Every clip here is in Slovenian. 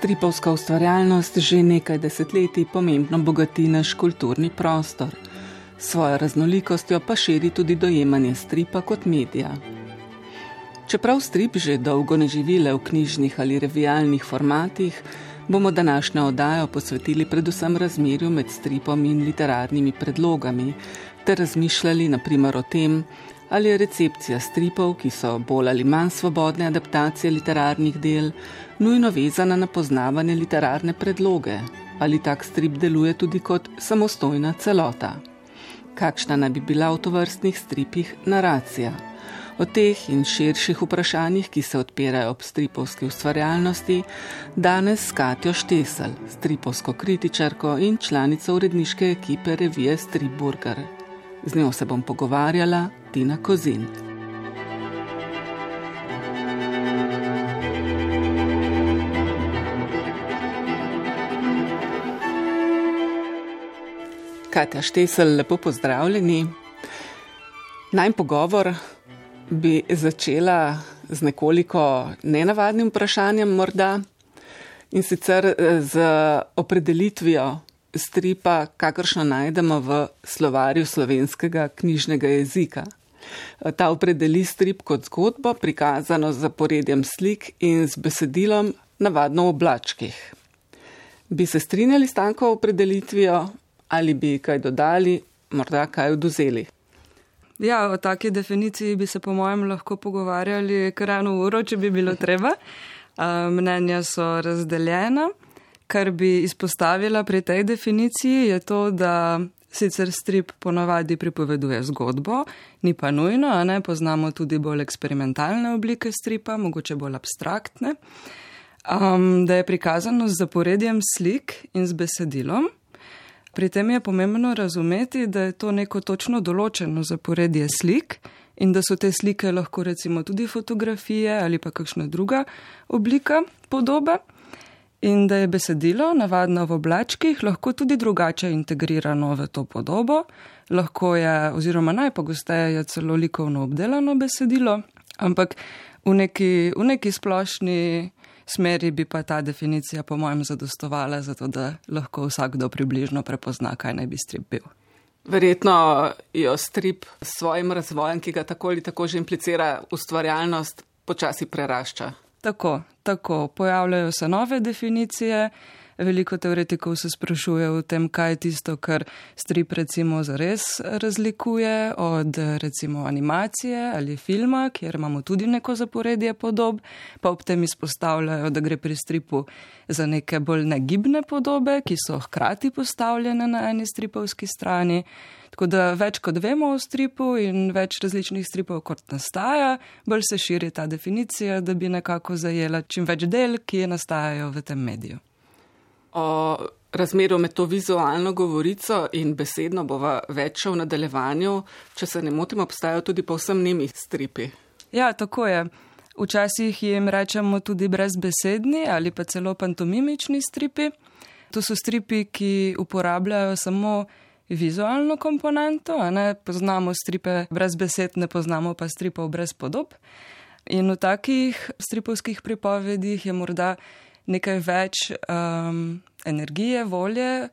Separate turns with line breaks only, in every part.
Stripovska ustvarjalnost že nekaj desetletij pomembno bogati naš kulturni prostor. Svojo raznolikostjo pa širi tudi dojemanje stripa kot medija. Čeprav strip že dolgo ne živi le v knjižnih ali revijalnih formatih, bomo današnjo oddajo posvetili predvsem razmerju med stripom in literarnimi predlogami, ter razmišljali naprimer o tem, ali je recepcija stripov, ki so bolj ali manj svobodne adaptacije literarnih del, nujno vezana na poznavanje literarne predloge, ali tak strip deluje tudi kot samostojna celota. Kakšna naj bi bila v tovrstnih stripih naracija? O teh in širših vprašanjih, ki se odpirajo ob stripovski ustvarjalnosti, danes s Katjo Štesel, stripovsko kritičarko in članico uredniške ekipe revije Stripburger. Z njo se bom pogovarjala Tina Kozin. Katja Štesel, lepo pozdravljeni. Naj pogovor bi začela z nekoliko nenavadnim vprašanjem, morda in sicer eh, z opredelitvijo stripa, kakršno najdemo v slovarju slovenskega knjižnega jezika. Ta opredeli strip kot zgodbo, prikazano z zaporedjem slik in z besedilom, navadno v oblačkih. Bi se strinjali s tanko opredelitvijo ali bi kaj dodali, morda kaj oduzeli?
Ja, o taki definiciji bi se po mojem lahko pogovarjali kar eno uro, če bi bilo treba. Mnenja so razdeljena. Kar bi izpostavila pri tej definiciji je to, da sicer strip ponavadi pripoveduje zgodbo, ni pa nujno, a ne poznamo tudi bolj eksperimentalne oblike stripa, mogoče bolj abstraktne, um, da je prikazano z zaporedjem slik in z besedilom. Pri tem je pomembno razumeti, da je to neko točno določeno zaporedje slik in da so te slike lahko recimo tudi fotografije ali pa kakšna druga oblika podobe in da je besedilo, navadno v oblačkih, lahko tudi drugače integrirano v to podobo, lahko je, oziroma najpogosteje je celo likovno obdelano besedilo, ampak v neki, v neki splošni smeri bi pa ta definicija, po mojem, zadostovala, zato da lahko vsakdo približno prepozna, kaj naj bi strip bil.
Verjetno jo strip s svojim razvojem, ki ga tako ali tako že implicira ustvarjalnost, počasi prerašča.
Tako, tako. Pojavljajo se nove definicije. Veliko teoretikov se sprašuje o tem, kaj je tisto, kar strip recimo zares razlikuje od recimo animacije ali filma, kjer imamo tudi neko zaporedje podob, pa ob tem izpostavljajo, da gre pri stripu za neke bolj negibne podobe, ki so hkrati postavljene na eni stripovski strani. Tako da več kot vemo o stripu in več različnih stripov kot nastaja, bolj se širi ta definicija, da bi nekako zajela čim več del, ki nastajajo v tem mediju.
O razmeru med to vizualno govorico in besedno bova več v nadaljevanju, če se ne motim, obstajajo tudi povsem nemi stripi.
Ja, tako je. Včasih jim rečemo tudi brezbesedni ali pa celo pantomimični stripi. To so stripi, ki uporabljajo samo vizualno komponento, ne poznamo stripe brez besed, ne poznamo pa stripov brez podob. In v takih stripovskih pripovedih je morda nekaj več um, energije, volje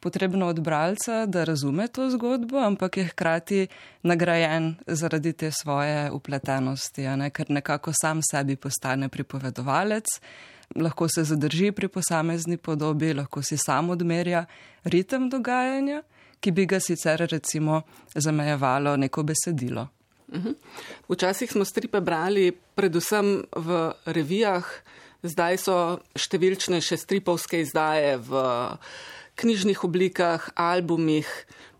potrebno od bralca, da razume to zgodbo, ampak je hkrati nagrajen zaradi te svoje upletenosti, ne? ker nekako sam sebi postane pripovedovalec. Lahko se zadrži pri posamezni podobi, lahko si sam odmerja ritem dogajanja ki bi ga sicer recimo zamejevalo neko besedilo.
Mhm. Včasih smo stripe brali predvsem v revijah, zdaj so številčne še stripovske izdaje v knjižnih oblikah, albumih.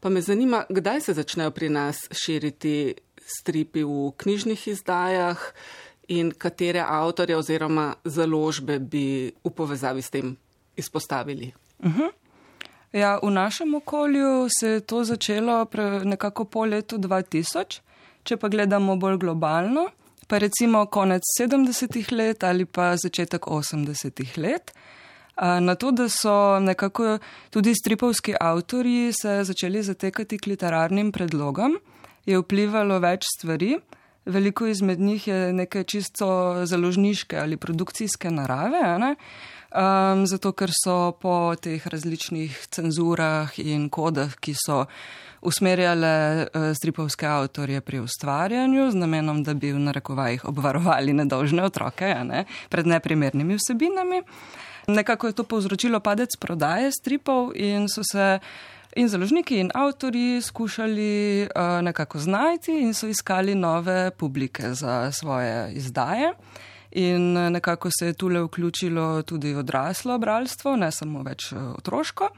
Pa me zanima, kdaj se začnejo pri nas širiti stripi v knjižnih izdajah in katere avtorje oziroma založbe bi v povezavi s tem izpostavili.
Uh mhm. -huh. Ja, v našem okolju se je to začelo nekako po letu 2000, če pa gledamo bolj globalno, pa recimo konec 70-ih let ali pa začetek 80-ih let. Na to, da so nekako tudi stripovski avtorji se začeli zatekati k literarnim predlogom, je vplivalo več stvari. Veliko izmed njih je neke čisto založniške ali produkcijske narave. Ne? Um, zato ker so po teh različnih cenzurah in kodah, ki so usmerjale uh, stripovske avtorje pri ustvarjanju z namenom, da bi v narekovajih obvarovali nedolžne otroke ne, pred neprimernimi vsebinami. Nekako je to povzročilo padec prodaje stripov in so se in založniki in avtori skušali uh, nekako znajti in so iskali nove publike za svoje izdaje. In nekako se je tule vključilo tudi odraslo bralstvo, ne samo več otroško.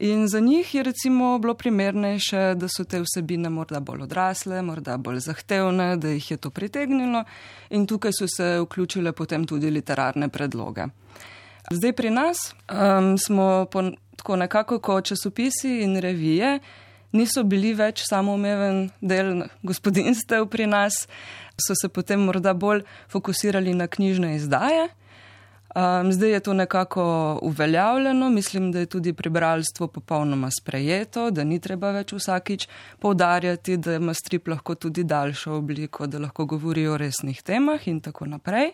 In za njih je recimo bilo primernejše, da so te vsebine morda bolj odrasle, morda bolj zahtevne, da jih je to pritegnilo in tukaj so se vključile potem tudi literarne predloge. Zdaj pri nas um, smo po, tako nekako kot časopisi in revije niso bili več samoumeven del gospodinstev pri nas, so se potem morda bolj fokusirali na knjižne izdaje. Um, zdaj je to nekako uveljavljeno, mislim, da je tudi prebralstvo popolnoma sprejeto, da ni treba več vsakič povdarjati, da ima strip lahko tudi daljšo obliko, da lahko govori o resnih temah in tako naprej.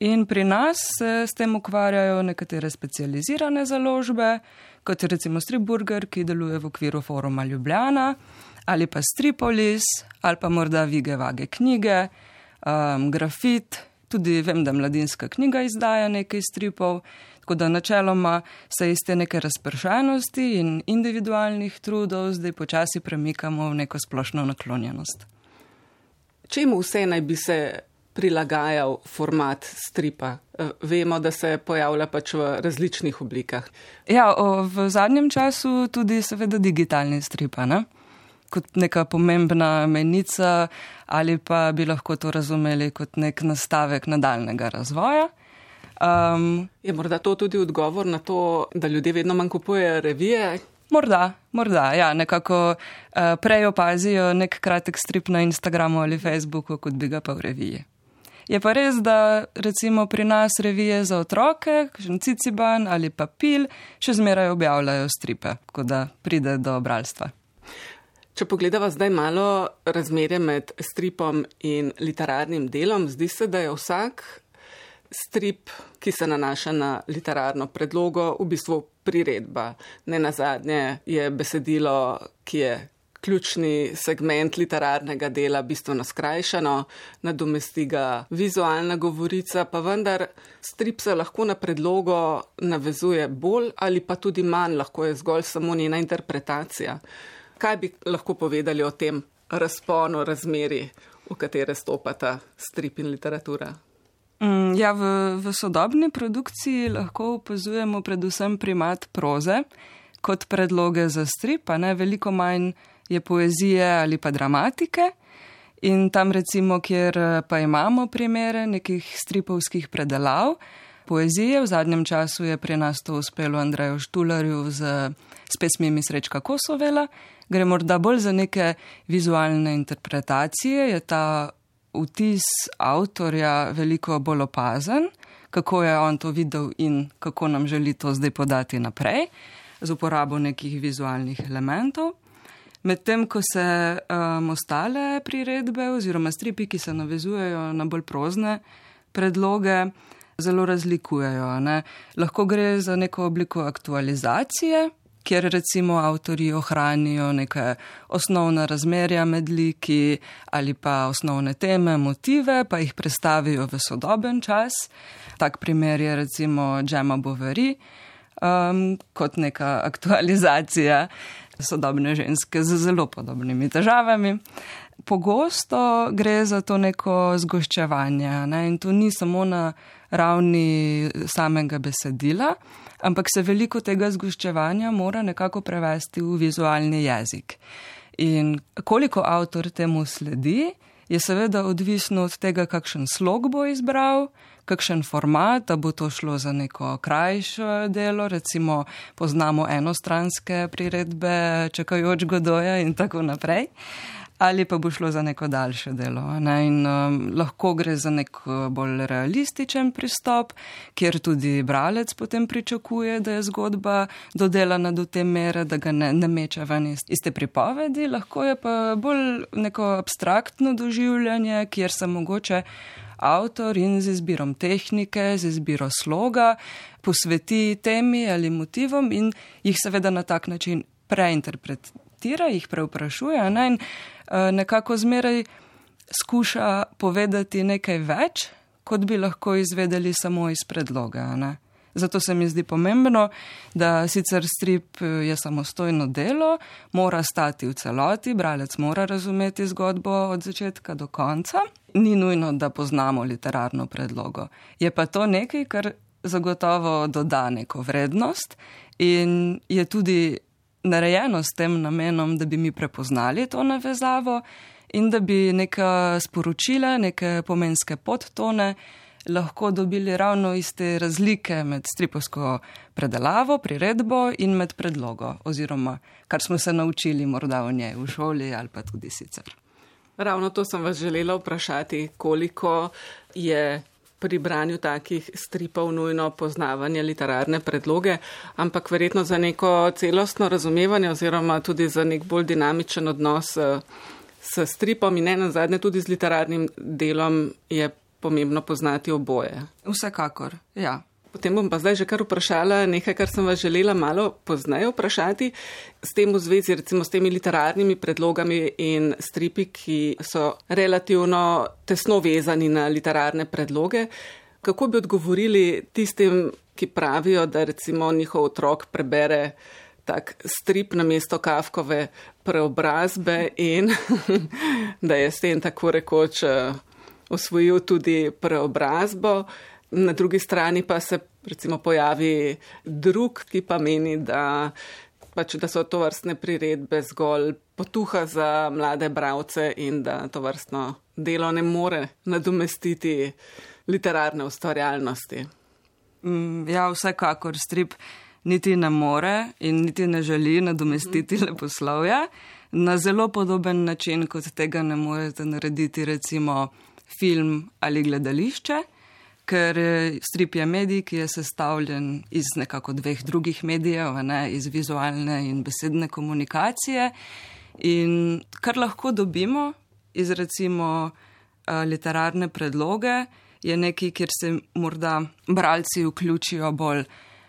In pri nas se s tem ukvarjajo nekatere specializirane založbe, kot je recimo Stripburger, ki deluje v okviru foruma Ljubljana, ali pa Stripolis, ali pa morda Vige Vage knjige, um, Grafit tudi vem, da mladinska knjiga izdaja nekaj stripov, tako da načeloma se iz te neke razpršenosti in individualnih trudov zdaj počasi premikamo v neko splošno naklonjenost.
Čemu vse naj bi se prilagajal format stripa? E, vemo, da se pojavlja pač v različnih oblikah.
Ja, o, v zadnjem času tudi seveda digitalni stripa. Ne? kot neka pomembna menica, ali pa bi lahko to razumeli kot nek nastavek nadaljnega razvoja.
Um, je morda to tudi odgovor na to, da ljudje vedno manj kupujejo revije?
Morda, morda, ja, nekako uh, prej opazijo nek kratek strip na Instagramu ali Facebooku, kot bi ga pa v reviji. Je pa res, da recimo pri nas revije za otroke, kakšen Ciciban ali pa Pil, še zmeraj objavljajo stripe, tako da pride do bralstva.
Če pogledamo zdaj malo razmerje med stripom in literarnim delom, zdi se, da je vsak strip, ki se nanaša na literarno predlogo, v bistvu priredba. Ne na zadnje je besedilo, ki je ključni segment literarnega dela, bistveno skrajšano, nadomesti ga vizualna govorica, pa vendar strip se lahko na predlogo navezuje bolj ali pa tudi manj, lahko je zgolj samo njena interpretacija. Kaj bi lahko povedali o tem razponu razmeri, v katere stopata strip in literatura?
Mm, ja, v, v sodobni produkciji lahko opazujemo predvsem primat proze kot predloge za strip, a ne veliko manj je poezije ali pa dramatike. In tam recimo, kjer pa imamo primere nekih stripovskih predelav, poezije, v zadnjem času je pri nas to uspelo Andreju Štularju z, s pesmimi Srečka Kosovela, gre morda bolj za neke vizualne interpretacije, je ta vtis avtorja veliko bolj opazen, kako je on to videl in kako nam želi to zdaj podati naprej, z uporabo nekih vizualnih elementov. Medtem ko se um, ostale priredbe oziroma stripi, ki se navezujejo na bolj prozne predloge, zelo razlikujejo. Ne? Lahko gre za neko obliko aktualizacije, kjer recimo avtori ohranijo neke osnovne razmerja med liki ali pa osnovne teme, motive, pa jih predstavijo v sodoben čas. Tak primer je recimo Džema Boveri um, kot neka aktualizacija sodobne ženske z zelo podobnimi težavami. Pogosto gre za to neko zgoščevanje ne? in to ni samo na ravni samega besedila, ampak se veliko tega zgoščevanja mora nekako prevesti v vizualni jezik. In koliko avtor temu sledi, je seveda odvisno od tega, kakšen slog bo izbral, kakšen format, da bo to šlo za neko krajše delo, recimo poznamo enostranske priredbe, čakajoč godoja in tako naprej ali pa bo šlo za neko daljše delo. Ne? In um, lahko gre za nek uh, bolj realističen pristop, kjer tudi bralec potem pričakuje, da je zgodba dodelana do te mere, da ga ne, ne meče ven iz, iz te pripovedi. Lahko je pa bolj neko abstraktno doživljanje, kjer se mogoče avtor in z izbirom tehnike, z izbiro sloga posveti temi ali motivom in jih seveda na tak način preinterpretira, jih preuprašuje ne? in uh, nekako zmeraj skuša povedati nekaj več, kot bi lahko izvedeli samo iz predloga. Ne? Zato se mi zdi pomembno, da sicer strip eh, je samostojno delo, mora stati v celoti, bralec mora razumeti zgodbo od začetka do konca. Ni nujno, da poznamo literarno predlogo. Je pa to nekaj, kar zagotovo doda neko vrednost in je tudi narejeno s tem namenom, da bi mi prepoznali to navezavo in da bi neka sporočila, neke pomenske podtone lahko dobili ravno iz te razlike med stripovsko predelavo, priredbo in med predlogo, oziroma kar smo se naučili morda o njej v šoli ali pa tudi sicer.
Ravno to sem vas želela vprašati, koliko je pri branju takih stripov nujno poznavanje literarne predloge, ampak verjetno za neko celostno razumevanje oziroma tudi za nek bolj dinamičen odnos eh, s stripom in ne nazadnje tudi z literarnim delom je pomembno poznati oboje.
Vsekakor, ja.
Potem bom pa zdaj že kar vprašala nekaj, kar sem vas želela malo pozneje vprašati, s tem v zvezi recimo s temi literarnimi predlogami in stripi, ki so relativno tesno vezani na literarne predloge. Kako bi odgovorili tistim, ki pravijo, da recimo njihov otrok prebere tak strip na mesto kafkove preobrazbe in da je s tem tako rekoč osvojil tudi preobrazbo. Na drugi strani pa se recimo pojavi drug, ki pa meni, da, pač, da so to vrstne priredbe zgolj potuha za mlade bravce in da to vrstno delo ne more nadomestiti literarne ustvarjalnosti.
Mm, ja, vsekakor strip niti ne more in niti ne želi nadomestiti mm. leposlovja na zelo podoben način, kot tega ne morete narediti recimo film ali gledališče, ker strip je medij, ki je sestavljen iz nekako dveh drugih medijev, ne, iz vizualne in besedne komunikacije. In kar lahko dobimo iz recimo literarne predloge, je nekaj, kjer se morda bralci vključijo bolj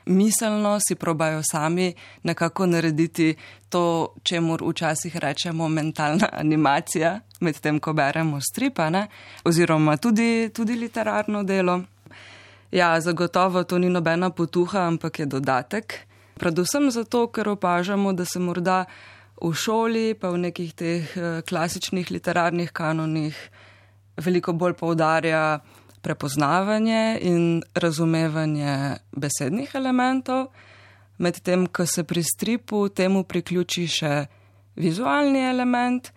miselno si probajo sami nekako narediti to, čemu včasih rečemo mentalna animacija, medtem ko beremo stripane, oziroma tudi, tudi literarno delo. Ja, zagotovo to ni nobena potuha, ampak je dodatek. Predvsem zato, ker opažamo, da se morda v šoli, pa v nekih teh eh, klasičnih literarnih kanonih, veliko bolj poudarja prepoznavanje in razumevanje besednih elementov, medtem ko se pri stripu temu priključi še vizualni element.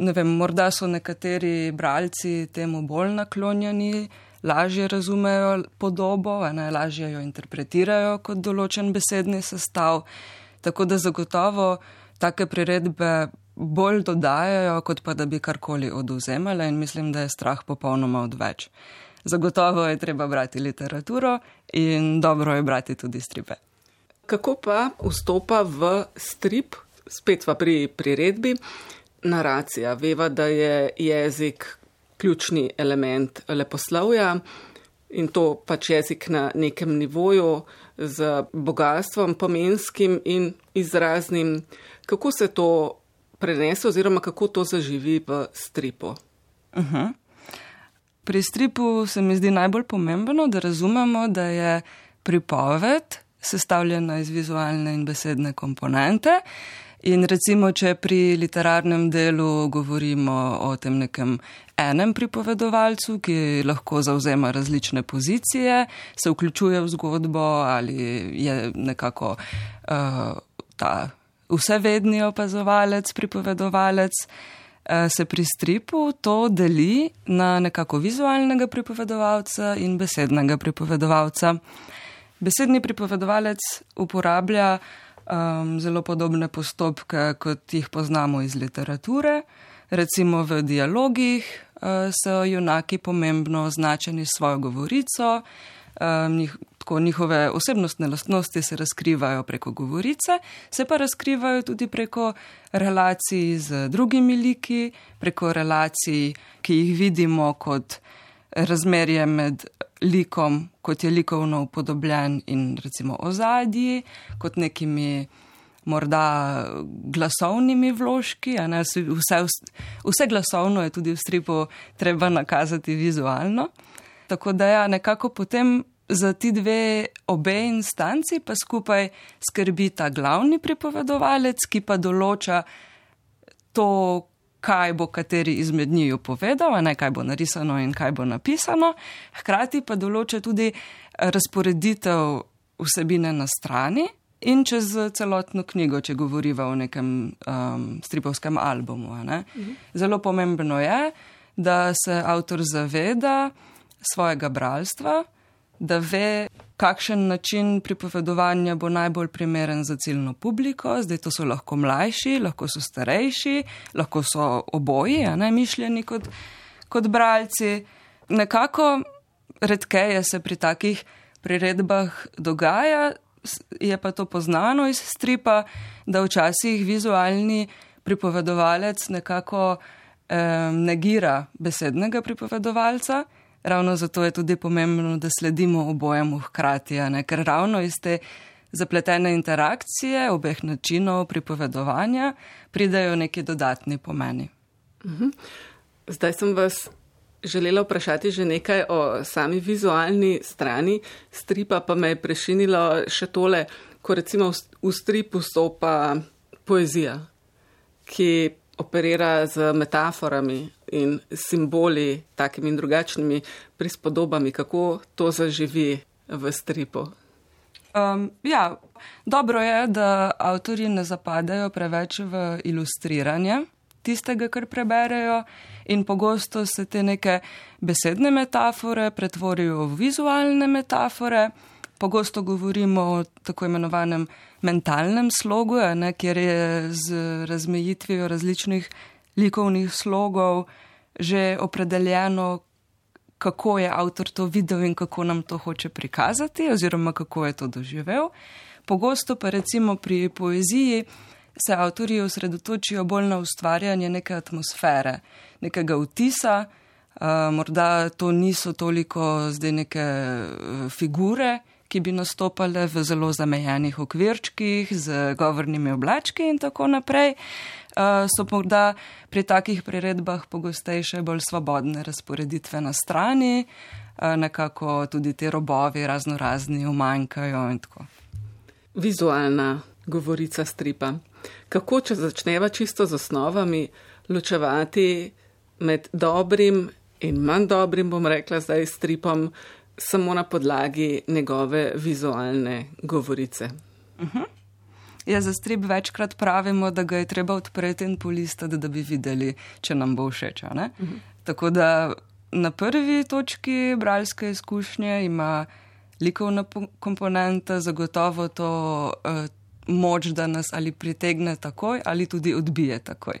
Ne vem, morda so nekateri bralci temu bolj naklonjeni, lažje razumejo podobo, ne, lažje jo interpretirajo kot določen besedni sestav. Tako da zagotovo take priredbe bolj dodajajo, kot pa da bi karkoli oduzemale in mislim, da je strah popolnoma odveč. Zagotovo je treba brati literaturo in dobro je brati tudi stripe.
Kako pa vstopa v strip, spet pa pri priredbi, naracija? Veva, da je jezik ključni element leposlovja in to pač jezik na nekem nivoju z bogatstvom pomenskim in izraznim. Kako se to prenese oziroma kako to zaživi v stripu? Uh mhm. -huh.
Pri stripu se mi zdi najbolj pomembno, da razumemo, da je pripoved sestavljena iz vizualne in besedne komponente. In recimo, če pri literarnem delu govorimo o tem nekem enem pripovedovalcu, ki lahko zauzema različne pozicije, se vključuje v zgodbo ali je nekako uh, ta vsevedni opazovalec, pripovedovalec. Eh, se pri stripu to deli na nekako vizualnega pripovedovalca in besednega pripovedovalca. Besedni pripovedovalec uporablja um, zelo podobne postopke, kot jih poznamo iz literature. Recimo v dialogih uh, so junaki pomembno označeni s svojo govorico, um, njih, tako njihove osebnostne lastnosti se razkrivajo preko govorice, se pa razkrivajo tudi preko relacij z drugimi liki, preko relacij, ki jih vidimo kot razmerje med likom, kot je likovno upodobljen in recimo ozadji, kot nekimi morda glasovnimi vložki. Vse, vse glasovno je tudi v stripu treba nakazati vizualno. Tako da ja, nekako potem za ti dve obe instanci pa skupaj skrbi ta glavni pripovedovalec, ki pa določa to, kaj bo kateri izmed njiju povedal, ne kaj bo narisano in kaj bo napisano. Hkrati pa določa tudi razporeditev vsebine na strani in čez celotno knjigo, če govoriva o nekem um, stripovskem albumu. Mhm. Zelo pomembno je, da se avtor zaveda svojega bralstva, da ve, kakšen način pripovedovanja bo najbolj primeren za ciljno publiko. Zdaj to so lahko mlajši, lahko so starejši, lahko so oboji, ne mišljeni kot, kot bralci. Nekako redkeje se pri takih priredbah dogaja, je pa to poznano iz stripa, da včasih vizualni pripovedovalec nekako eh, negira besednega pripovedovalca. Ravno zato je tudi pomembno, da sledimo obojemu hkrati, ker ravno iz te zapletene interakcije, obeh načinov pripovedovanja, pridajo neki dodatni pomeni.
Mhm. Zdaj sem vas želela vprašati že nekaj o sami vizualni strani stripa, pa me je prešinilo še tole, ko recimo v stripu stopa poezija, ki operira z metaforami in simboli, takimi in drugačnimi prispodobami, kako to zaživi v stripu.
Um, ja, dobro je, da avtori ne zapadajo preveč v ilustriranje tistega, kar preberejo, in pogosto se te neke besedne metafore pretvorijo v vizualne metafore. Pogosto govorimo o tako imenovanem mentalnem slogu, ne, kjer je z razmejitvijo različnih likovnih slogov že opredeljeno, kako je avtor to videl in kako nam to hoče prikazati, oziroma kako je to doživel. Pogosto pa recimo pri poeziji se avtorji osredotočijo bolj na ustvarjanje neke atmosfere, nekega vtisa. Uh, morda to niso toliko zdaj neke uh, figure, ki bi nastopale v zelo zamejenih okvirčkih, z govornimi oblački in tako naprej. Uh, so morda pri takih priredbah pogostejše bolj svobodne razporeditve na strani, uh, nekako tudi te robovi razno razni umanjkajo in tako.
Vizualna govorica stripa. Kako, če začneva čisto z osnovami, ločevati med dobrim in manj dobrim, bom rekla zdaj stripom, samo na podlagi njegove vizualne govorice. Uh mhm. -huh.
Ja, za strip večkrat pravimo, da ga je treba odpreti in polistati, da bi videli, če nam bo všeč. Uh mhm. -huh. Tako da na prvi točki bralske izkušnje ima likovna komponenta zagotovo to. Uh, moč, da nas ali pritegne takoj, ali tudi odbije takoj.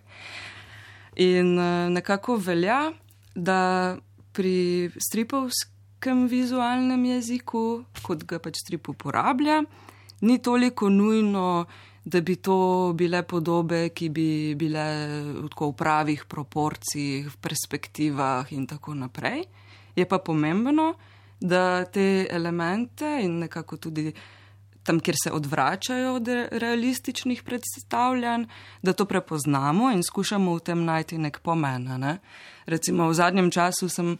In eh, nekako velja, da pri stripovskem vizualnem jeziku, kot ga pač strip uporablja, ni toliko nujno, da bi to bile podobe, ki bi bile v pravih proporcijah, v perspektivah in tako naprej. Je pa pomembno, da te elemente in nekako tudi tam, kjer se odvračajo od realističnih predstavljanj, da to prepoznamo in skušamo v tem najti nek pomen. Ne? Recimo v zadnjem času sem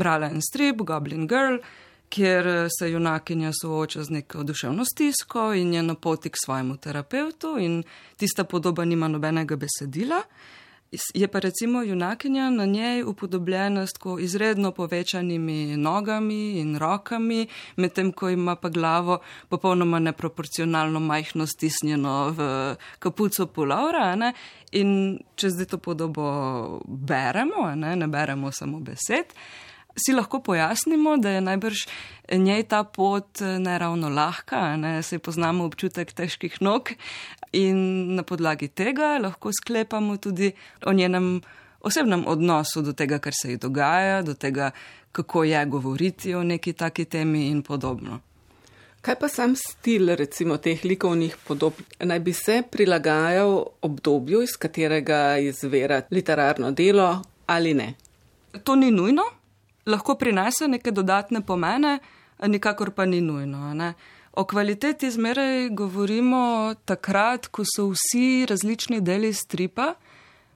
brala en strip, Goblin Girl, kjer se junakinja sooča z neko duševno stisko in je na poti k svojemu terapeutu in tista podoba nima nobenega besedila. Je pa recimo junakinja na njej upodobljena s tako izredno povečanimi nogami in rokami, medtem ko ima pa glavo popolnoma neproporcionalno majhno stisnjeno v kapuco pulovra. Ne? In če zdaj to podobo beremo, ne, ne beremo samo besed, si lahko pojasnimo, da je najbrž njej ta pot eh, ne ravno lahka, ne se poznamo občutek težkih nog in na podlagi tega lahko sklepamo tudi o njenem osebnem odnosu do tega, kar se ji dogaja, do tega, kako je govoriti o neki taki temi in podobno.
Kaj pa sam stil, recimo, teh likovnih podob, naj bi se prilagajal obdobju, iz katerega izvira literarno delo ali ne?
To ni nujno lahko prinese neke dodatne pomene, nikakor pa ni nujno. Ne? O kvaliteti zmeraj govorimo takrat, ko so vsi različni deli stripa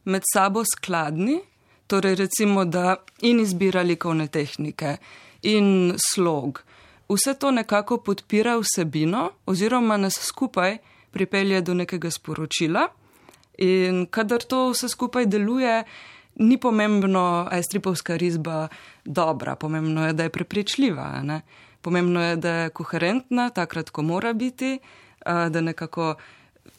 med sabo skladni, torej recimo, da in izbira likovne tehnike in slog. Vse to nekako podpira vsebino oziroma nas skupaj pripelje do nekega sporočila. In kadar to vse skupaj deluje, ni pomembno, ali je stripovska risba dobra, pomembno je, da je prepričljiva. Ne? Pomembno je, da je koherentna, takrat, ko mora biti, da nekako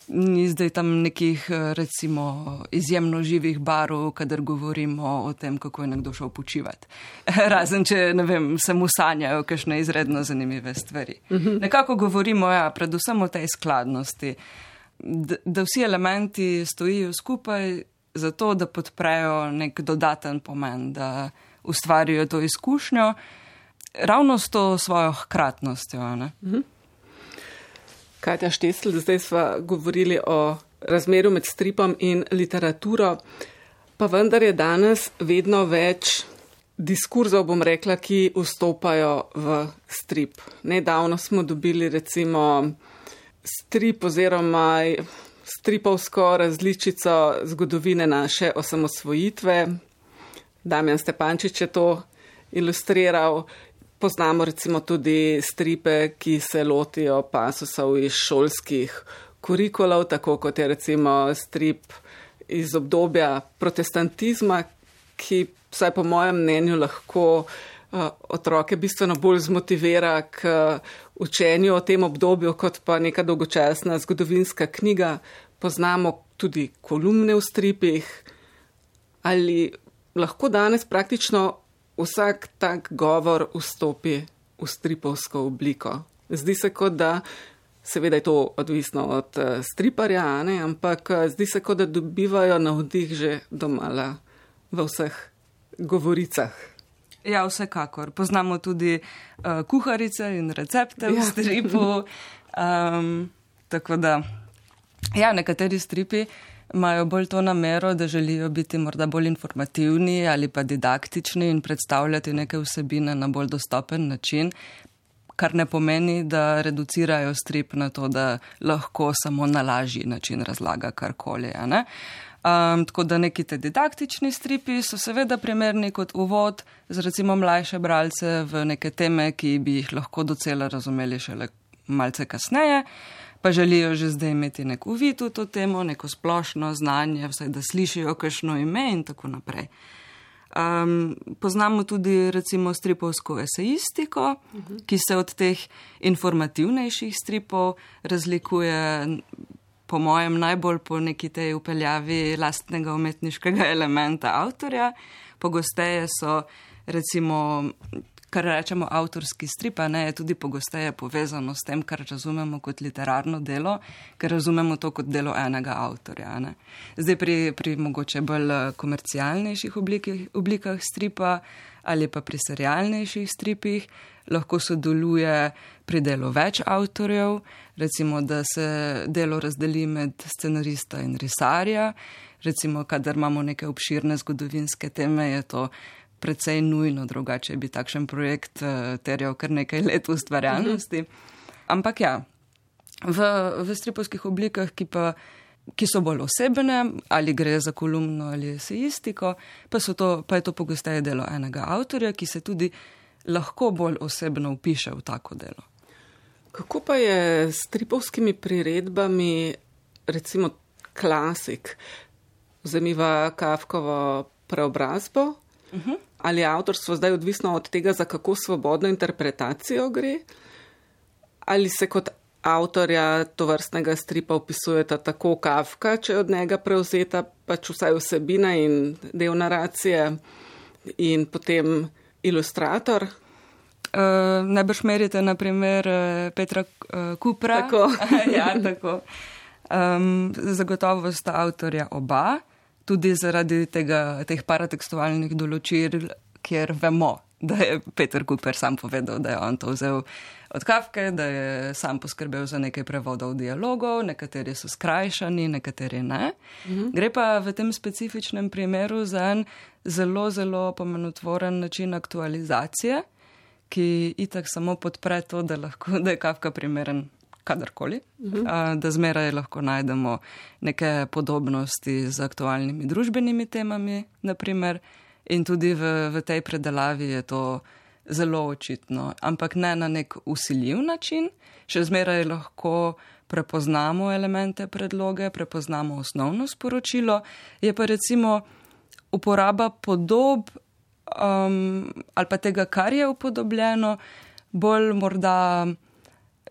ni zdaj tam nekih, recimo, izjemno živih barov, kadar govorimo o tem, kako je nekdo šel počivati. Razen, če ne vem, se mu sanjajo kakšne izredno zanimive stvari. Mhm. Nekako govorimo, ja, predvsem o tej skladnosti, da, da vsi elementi stojijo skupaj zato, da podprejo nek dodaten pomen, da ustvarijo to izkušnjo, ravno s to svojo hkratnostjo. Mhm.
Kaj je štesl, zdaj smo govorili o razmeru med stripom in literaturo, pa vendar je danes vedno več diskurzov, bom rekla, ki vstopajo v strip. Nedavno smo dobili recimo strip oziroma stripovsko različico zgodovine naše osamosvojitve. Damjan Stepančič je to ilustriral. Poznamo recimo tudi stripe, ki se lotijo pasusov iz šolskih kurikulov, tako kot je recimo strip iz obdobja protestantizma, ki vsaj po mojem mnenju lahko uh, otroke bistveno bolj zmotivira k uh, učenju o tem obdobju, kot pa neka dolgočasna zgodovinska knjiga poznamo tudi kolumne v stripih, ali lahko danes praktično vsak tak govor vstopi v stripovsko obliko. Zdi se, kot da, seveda je to odvisno od eh, striparja, ne, ampak eh, zdi se, kot da dobivajo navdih že domala v vseh govoricah.
Ja, vsekakor. Poznamo tudi uh, kuharice in recepte v ja. stripu. Um, tako da. Ja, nekateri stripi imajo bolj to namero, da želijo biti morda bolj informativni ali pa didaktični in predstavljati neke vsebine na bolj dostopen način, kar ne pomeni, da reducirajo strip na to, da lahko samo na lažji način razlaga karkoli. Um, tako da neki te didaktični stripi so seveda primerni kot uvod za recimo mlajše bralce v neke teme, ki bi jih lahko docela razumeli šele malce kasneje pa želijo že zdaj imeti nek uvid v to temo, neko splošno znanje, vsaj da slišijo kakšno ime in tako naprej. Um, poznamo tudi recimo stripovsko esejistiko, uh -huh. ki se od teh informativnejših stripov razlikuje, po mojem, najbolj po neki tej upeljavi lastnega umetniškega elementa avtorja. Pogosteje so recimo kar rečemo avtorski strip, ne, je tudi pogosteje povezano s tem, kar razumemo kot literarno delo, ker razumemo to kot delo enega avtorja. Ne. Zdaj pri, pri mogoče bolj eh, komercialnejših oblikih, oblikah stripa ali pa pri serialnejših stripih lahko sodeluje pri delu več avtorjev, recimo, da se delo razdeli med scenarista in risarja. Recimo, kadar imamo neke obširne zgodovinske teme, je to precej nujno, drugače bi takšen projekt uh, terjal kar nekaj let ustvarjalnosti. Ampak ja, v, v stripovskih oblikah, ki, pa, ki so bolj osebne, ali gre za kolumno ali esejistiko, pa, to, pa je to pogosteje delo enega avtorja, ki se tudi lahko bolj osebno upiše v tako delo.
Kako pa je s stripovskimi priredbami, recimo klasik, vzemiva Kafkovo preobrazbo? Uh mhm. -huh ali je avtorstvo zdaj odvisno od tega, za kako svobodno interpretacijo gre, ali se kot avtorja to vrstnega stripa opisujeta tako Kafka, če je od njega prevzeta pač vsaj vsebina in del naracije in potem ilustrator.
Uh, Najbrž merite, naprimer, eh, Petra uh, Kupra.
Tako.
ja, tako. Um, zagotovo sta avtorja oba tudi zaradi tega, teh paratekstualnih določil, kjer vemo, da je Peter Cooper sam povedal, da je on to vzel od Kafke, da je sam poskrbel za nekaj prevodov dialogov, nekateri so skrajšani, nekateri ne. Mhm. Gre pa v tem specifičnem primeru za en zelo, zelo pomenotvoren način aktualizacije, ki itak samo podpre to, da, lahko, da je Kafka primeren kadarkoli, uh -huh. da zmeraj lahko najdemo neke podobnosti z aktualnimi družbenimi temami, naprimer, in tudi v, v tej predelavi je to zelo očitno, ampak ne na nek usiljiv način, še zmeraj lahko prepoznamo elemente predloge, prepoznamo osnovno sporočilo, je pa recimo uporaba podob um, ali pa tega, kar je upodobljeno, bolj morda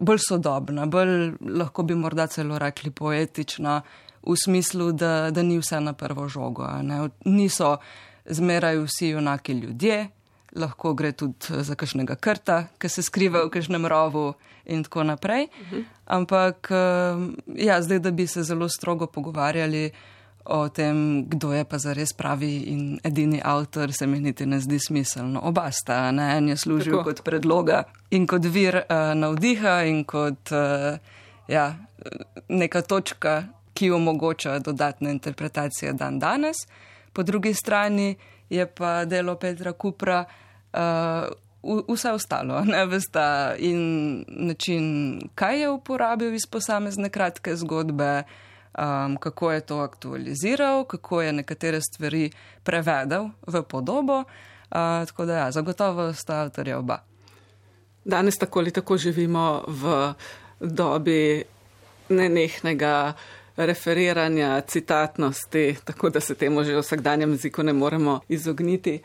bolj sodobna, bolj lahko bi morda celo rekli poetična, v smislu, da, da ni vse na prvo žogo. Ne? Niso zmeraj vsi enaki ljudje, lahko gre tudi za kakšnega krta, ki se skriva v kakšnem rovu in tako naprej. Ampak eh, ja, zdaj, da bi se zelo strogo pogovarjali o tem, kdo je pa zares pravi in edini avtor, se mi niti ne zdi smiselno. Oba sta, ne? en je služil Tako. kot predloga in kot vir uh, navdiha in kot uh, ja, neka točka, ki omogoča dodatne interpretacije dan danes. Po drugi strani je pa delo Petra Kupra uh, vse ostalo, ne veste, in način, kaj je uporabil iz posamezne kratke zgodbe um, kako je to aktualiziral, kako je nekatere stvari prevedel v podobo. Uh, tako da, ja, zagotovo sta avtorja oba.
Danes tako ali tako živimo v dobi nenehnega referiranja, citatnosti, tako da se temu že v vsakdanjem jeziku ne moremo izogniti.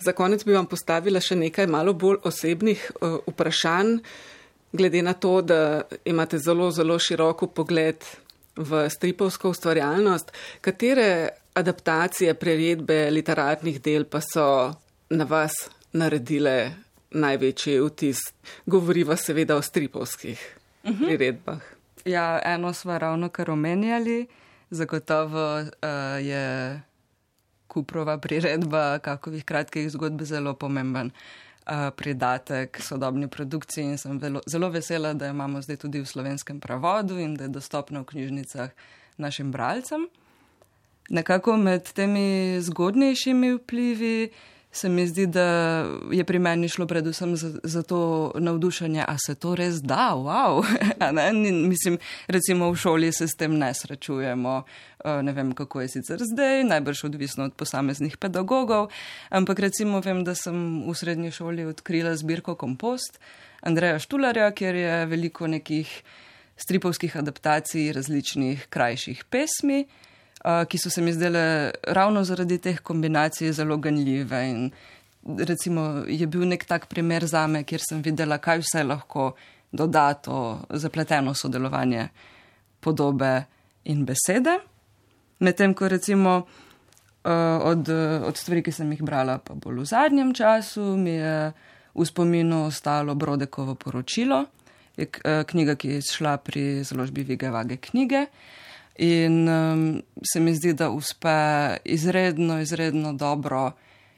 Za konec bi vam postavila še nekaj malo bolj osebnih uh, vprašanj, glede na to, da imate zelo, zelo široko pogled v stripovsko ustvarjalnost. Katere adaptacije, preredbe literarnih del pa so na vas naredile največji vtis? Govoriva seveda o stripovskih uh mhm. -huh. priredbah.
Ja, eno smo ravno kar omenjali, zagotovo uh, je Kuprova priredba kakovih kratkih zgodb zelo pomemben. Uh, pridatek sodobni produkciji in sem velo, zelo vesela, da imamo zdaj tudi v slovenskem prevodu in da je dostopno v knjižnicah našim bralcem. Nekako med temi zgodnejšimi vplivi se mi zdi, da je pri meni šlo predvsem za, za to navdušenje, a se to res da, wow. Mislim, recimo v šoli se s tem ne srečujemo, eh, ne vem, kako je sicer zdaj, najbrž odvisno od posameznih pedagogov, ampak recimo vem, da sem v srednji šoli odkrila zbirko Kompost Andreja Štularja, kjer je veliko nekih stripovskih adaptacij različnih krajših pesmi ki so se mi zdele ravno zaradi teh kombinacij zelo ganljive. In recimo je bil nek tak primer za me, kjer sem videla, kaj vse lahko doda to zapleteno sodelovanje podobe in besede. Medtem ko recimo od, od stvari, ki sem jih brala, pa bolj v zadnjem času, mi je v spominu ostalo Brodekovo poročilo, knjiga, ki je šla pri založbi Vige Vage knjige. In um, se mi zdi, da uspe izredno, izredno dobro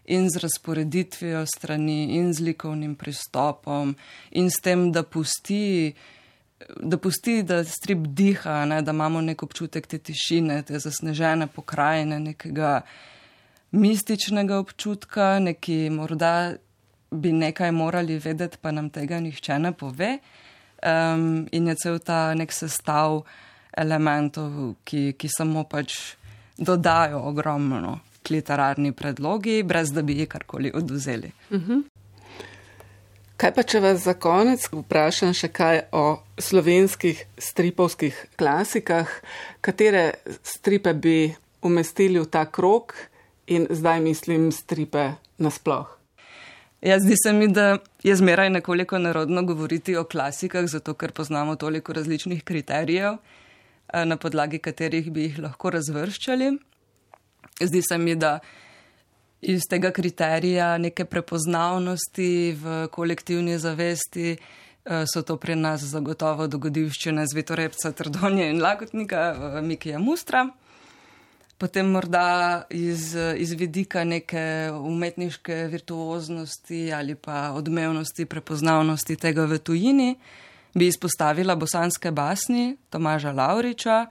in z razporeditvijo strani, in z likovnim pristopom, in s tem, da pusti, da, pusti, da strip diha, ne, da imamo nek občutek te tišine, te zasnežene pokrajine, nekega mističnega občutka, neki morda bi nekaj morali vedeti, pa nam tega nihče ne pove. Um, in je cel ta nek sestav elementov, ki, ki samo pač dodajo ogromno k literarni predlogi, brez da bi jih karkoli oduzeli. Uh mhm. -huh.
Kaj pa, če vas za konec vprašam še kaj o slovenskih stripovskih klasikah, katere stripe bi umestili v ta krok in zdaj mislim stripe nasploh?
Ja, zdi se mi, da je zmeraj nekoliko narodno govoriti o klasikah, zato ker poznamo toliko različnih kriterijev. Eh, na podlagi katerih bi jih lahko razvrščali. Zdi se mi, da iz tega kriterija neke prepoznavnosti v kolektivni zavesti eh, so to pri nas zagotovo dogodivščine z Vitorepca, Trdonja in Lagotnika, Mikija Mustra. Potem morda iz, iz vidika neke umetniške virtuoznosti ali pa odmevnosti, prepoznavnosti tega v tujini, bi izpostavila bosanske basni Tomaža Lauriča,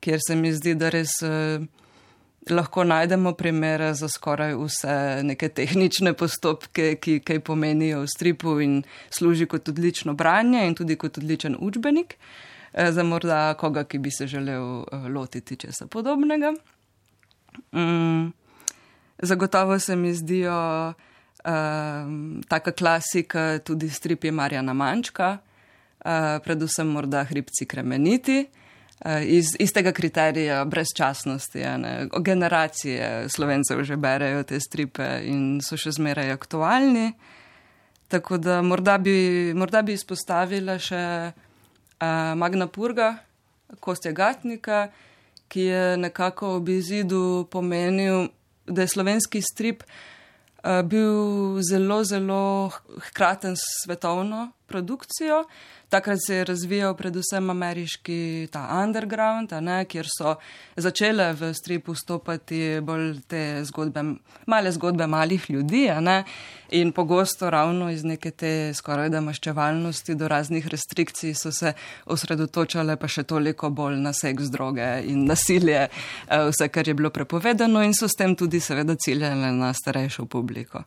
kjer se mi zdi, da res eh, lahko najdemo primere za skoraj vse neke tehnične postopke, ki kaj pomenijo v stripu in služi kot odlično branje in tudi kot odličen učbenik. Eh, za morda koga, ki bi se želel eh, lotiti česa podobnega. Mm, zagotovo se mi zdijo uh, taka klasika tudi stripi Marjana Mančka, predvsem morda hribci kremeniti. Iz istega kriterija brezčasnosti. Generacije slovencev že berejo te stripe in so še zmeraj aktualni. Tako da morda bi, morda bi izpostavila še Magna Purga, Kostja Gatnika, ki je nekako ob izidu pomenil, da je slovenski strip bil zelo, zelo hkraten s svetovno produkcijo. Takrat se je razvijal predvsem ameriški ta underground, ne, kjer so začele v stripu stopati bolj te zgodbe, male zgodbe malih ljudi ne, in pogosto ravno iz neke te skoraj da maščevalnosti do raznih restrikcij so se osredotočale pa še toliko bolj na seks, droge in nasilje, eh, vse, kar je bilo prepovedano in so s tem tudi seveda ciljale na starejšo publiko.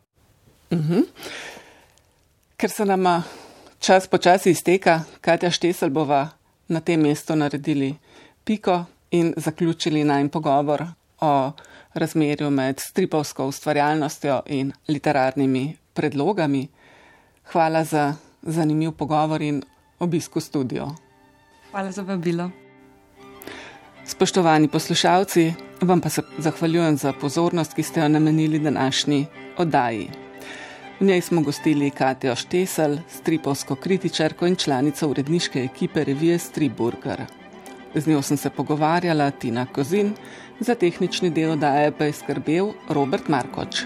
Mhm. Ker se nama Čas počasi izteka, Katja Štesel bova na tem mestu naredili piko in zaključili najn pogovor o razmerju med stripovsko ustvarjalnostjo in literarnimi predlogami. Hvala za zanimiv pogovor in obisko studio.
Hvala za vabilo.
Spoštovani poslušalci, vam pa se zahvaljujem za pozornost, ki ste jo namenili današnji oddaji. V njej smo gostili Katijo Štesel, stripovsko kritičarko in članico uredniške ekipe revije Striburger. Z njo sem se pogovarjala Tina Kozin, za tehnični del oddaje pa je skrbel Robert Markoč.